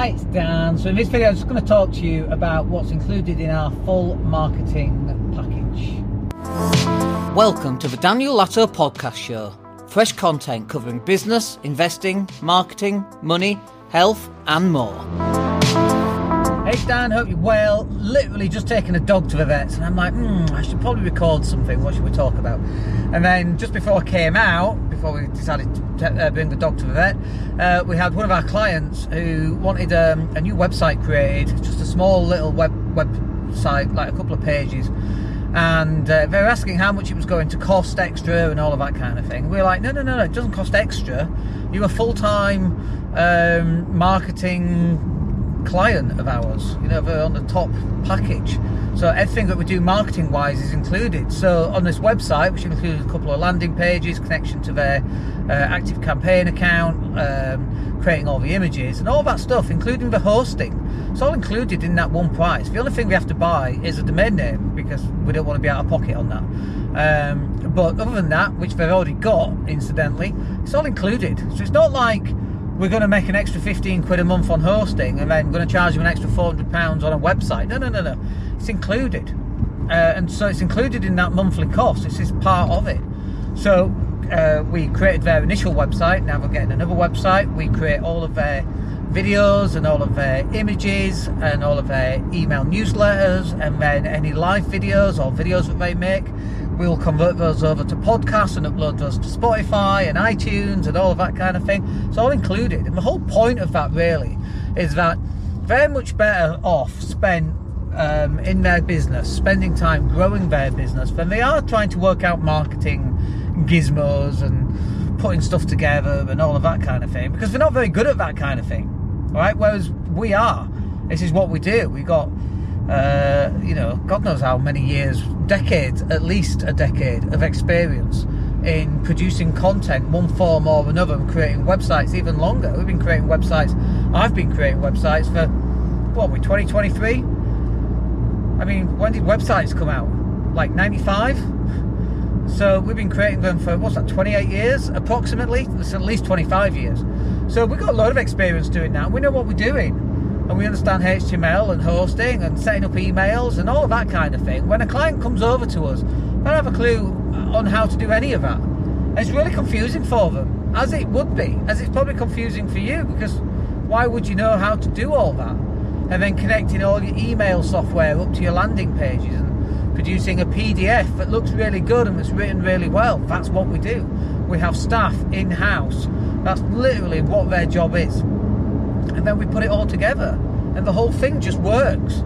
Hi, it's Dan. So in this video, I'm just going to talk to you about what's included in our full marketing package. Welcome to the Daniel Latto podcast show. Fresh content covering business, investing, marketing, money, health, and more. Hey Dan, hope you're well. Literally just taking a dog to the vets, and I'm like, hmm, I should probably record something. What should we talk about? And then just before I came out, before we decided to uh, bring the dog to the vet, uh, we had one of our clients who wanted um, a new website created, just a small little web website, like a couple of pages. And uh, they were asking how much it was going to cost extra and all of that kind of thing. We were like, no, no, no, no, it doesn't cost extra. You're a full time um, marketing client of ours. You know, they're on the top package. So everything that we do marketing wise is included. So on this website, which includes a couple of landing pages, connection to their uh, ActiveCampaign account, um, creating all the images and all that stuff, including the hosting. It's all included in that one price. The only thing we have to buy is a domain name because we don't want to be out of pocket on that. Um, but other than that, which they've already got, incidentally, it's all included. So it's not like we're going to make an extra 15 quid a month on hosting and then going to charge you an extra 400 pounds on a website. No, no, no, no. It's included. Uh, and so it's included in that monthly cost. This is part of it. So uh, we created their initial website. Now we're getting another website. We create all of their videos and all of their images and all of their email newsletters and then any live videos or videos that they make we'll convert those over to podcasts and upload those to Spotify and iTunes and all of that kind of thing. It's all included. And the whole point of that really is that they're much better off spent um, in their business, spending time growing their business than they are trying to work out marketing gizmos and putting stuff together and all of that kind of thing because they're not very good at that kind of thing. Right? Whereas we are. This is what we do. We got uh, you know, God knows how many years, decades, at least a decade of experience in producing content, one form or another, and creating websites even longer. We've been creating websites. I've been creating websites for what? We 2023. I mean, when did websites come out? Like 95. So we've been creating them for what's that? 28 years, approximately. It's at least 25 years. So we've got a lot of experience doing that. We know what we're doing and we understand HTML and hosting and setting up emails and all of that kind of thing. When a client comes over to us, they don't have a clue on how to do any of that. It's really confusing for them, as it would be, as it's probably confusing for you because why would you know how to do all that? And then connecting all your email software up to your landing pages and producing a PDF that looks really good and that's written really well. That's what we do. We have staff in house. That's literally what their job is and then we put it all together, and the whole thing just works.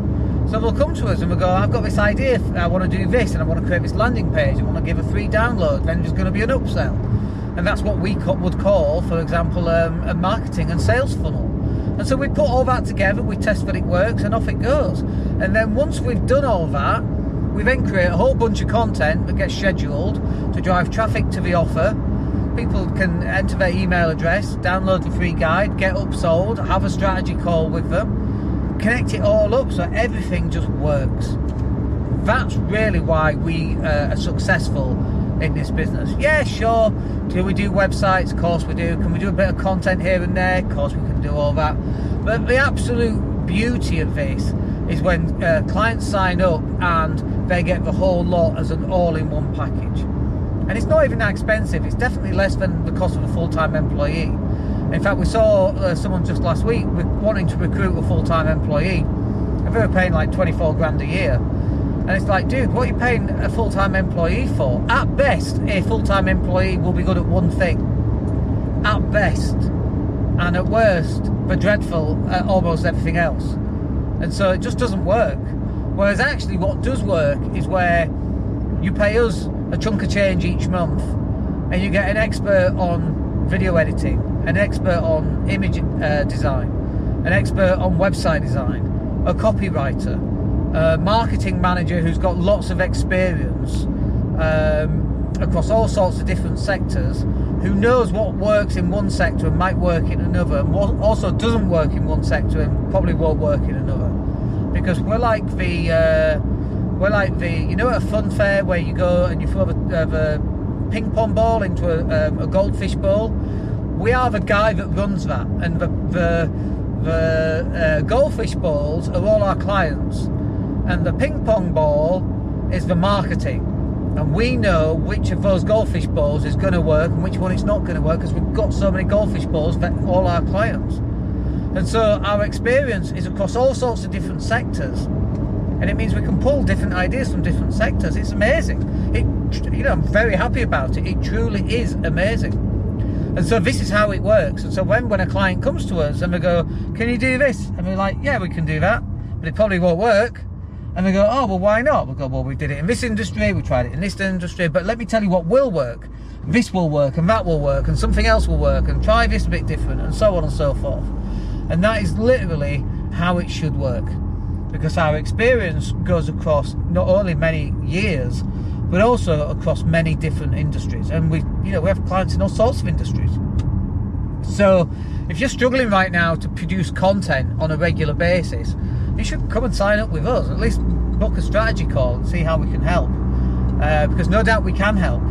So they'll come to us and we'll go, I've got this idea, I want to do this, and I want to create this landing page, I want to give a free download, then there's going to be an upsell. And that's what we would call, for example, um, a marketing and sales funnel. And so we put all that together, we test that it works, and off it goes. And then once we've done all that, we then create a whole bunch of content that gets scheduled to drive traffic to the offer, people can enter their email address, download the free guide, get upsold, have a strategy call with them, connect it all up so everything just works. That's really why we uh, are successful in this business. Yeah, sure. Do we do websites? Of course we do. Can we do a bit of content here and there? Of course we can do all that. But the absolute beauty of this is when uh, clients sign up and they get the whole lot as an all-in-one package and it's not even that expensive. It's definitely less than the cost of a full-time employee. In fact, we saw uh, someone just last week wanting to recruit a full-time employee, and they were paying like 24 grand a year. And it's like, dude, what are you paying a full-time employee for? At best, a full-time employee will be good at one thing. At best, and at worst, they're dreadful at almost everything else. And so it just doesn't work. Whereas actually, what does work is where you pay us a chunk of change each month, and you get an expert on video editing, an expert on image uh, design, an expert on website design, a copywriter, a marketing manager who's got lots of experience um, across all sorts of different sectors, who knows what works in one sector and might work in another, and what also doesn't work in one sector and probably won't work in another. Because we're like the uh, we're like the, you know, a fun fair where you go and you throw a, a ping pong ball into a, um, a, goldfish bowl. We are the guy that runs that, and the, the the uh, goldfish balls are all our clients, and the ping pong ball is the marketing. And we know which of those goldfish balls is going to work and which one it's not going to work because we've got so many goldfish balls for all our clients. And so our experience is across all sorts of different sectors. And it means we can pull different ideas from different sectors. It's amazing. It, you know, I'm very happy about it. It truly is amazing. And so this is how it works. And so when, when a client comes to us and we go, can you do this? And we're like, yeah, we can do that, but it probably won't work. And they go, oh, well, why not? We go, well, we did it in this industry, we tried it in this industry, but let me tell you what will work. This will work, and that will work, and something else will work, and try this a bit different, and so on and so forth. And that is literally how it should work. Because our experience goes across not only many years, but also across many different industries. And we, you know, we have clients in all sorts of industries. So if you're struggling right now to produce content on a regular basis, you should come and sign up with us. At least book a strategy call and see how we can help. Uh, because no doubt we can help.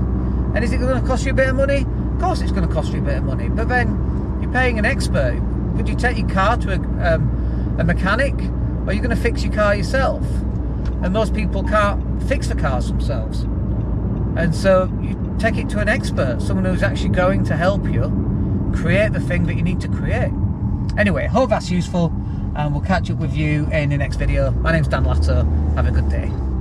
And is it going to cost you a bit of money? Of course, it's going to cost you a bit of money. But then you're paying an expert. Would you take your car to a, um, a mechanic, are you going to fix your car yourself? And most people can't fix the cars themselves. And so you take it to an expert, someone who's actually going to help you create the thing that you need to create. Anyway, hope that's useful and we'll catch up with you in the next video. My name's Dan Latto. Have a good day.